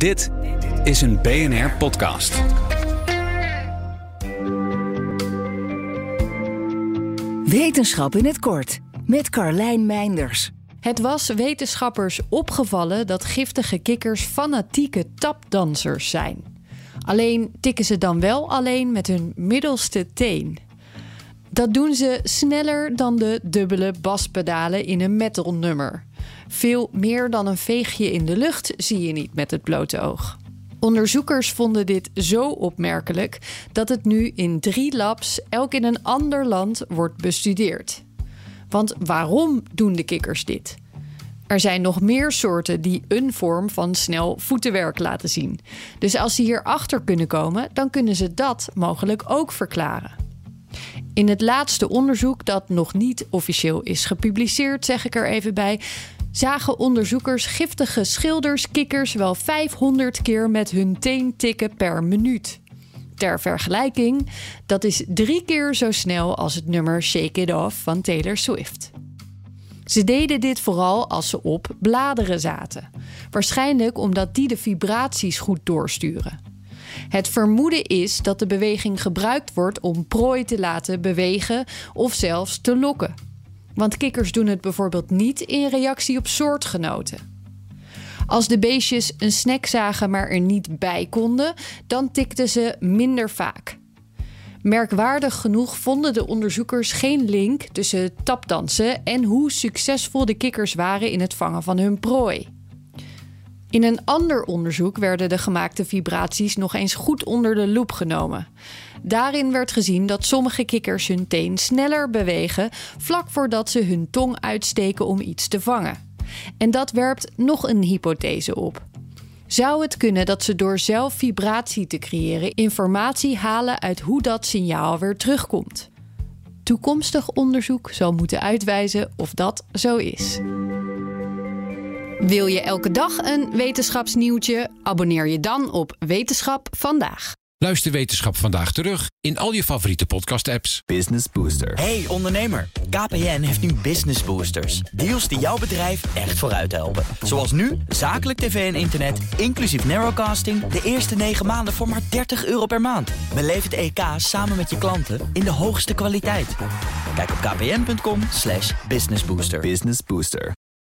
Dit is een BNR podcast. Wetenschap in het kort met Carlijn Meinders. Het was wetenschappers opgevallen dat giftige kikkers fanatieke tapdansers zijn. Alleen tikken ze dan wel alleen met hun middelste teen. Dat doen ze sneller dan de dubbele baspedalen in een metalnummer. Veel meer dan een veegje in de lucht zie je niet met het blote oog. Onderzoekers vonden dit zo opmerkelijk dat het nu in drie labs, elk in een ander land, wordt bestudeerd. Want waarom doen de kikkers dit? Er zijn nog meer soorten die een vorm van snel voetenwerk laten zien. Dus als ze hierachter kunnen komen, dan kunnen ze dat mogelijk ook verklaren. In het laatste onderzoek, dat nog niet officieel is gepubliceerd, zeg ik er even bij, zagen onderzoekers giftige schilderskikkers wel 500 keer met hun teen tikken per minuut. Ter vergelijking, dat is drie keer zo snel als het nummer Shake It Off van Taylor Swift. Ze deden dit vooral als ze op bladeren zaten. Waarschijnlijk omdat die de vibraties goed doorsturen. Het vermoeden is dat de beweging gebruikt wordt om prooi te laten bewegen of zelfs te lokken. Want kikkers doen het bijvoorbeeld niet in reactie op soortgenoten. Als de beestjes een snack zagen maar er niet bij konden, dan tikten ze minder vaak. Merkwaardig genoeg vonden de onderzoekers geen link tussen tapdansen en hoe succesvol de kikkers waren in het vangen van hun prooi. In een ander onderzoek werden de gemaakte vibraties nog eens goed onder de loep genomen. Daarin werd gezien dat sommige kikkers hun teen sneller bewegen vlak voordat ze hun tong uitsteken om iets te vangen. En dat werpt nog een hypothese op. Zou het kunnen dat ze door zelf vibratie te creëren informatie halen uit hoe dat signaal weer terugkomt? Toekomstig onderzoek zal moeten uitwijzen of dat zo is. Wil je elke dag een wetenschapsnieuwtje? Abonneer je dan op Wetenschap vandaag. Luister Wetenschap vandaag terug in al je favoriete podcast-apps. Business Booster. Hey ondernemer, KPN heeft nu Business Boosters. Deals die jouw bedrijf echt vooruit helpen. Zoals nu, zakelijk tv en internet, inclusief narrowcasting... de eerste 9 maanden voor maar 30 euro per maand. Beleef het EK samen met je klanten in de hoogste kwaliteit. Kijk op kpn.com businessbooster. Business Booster.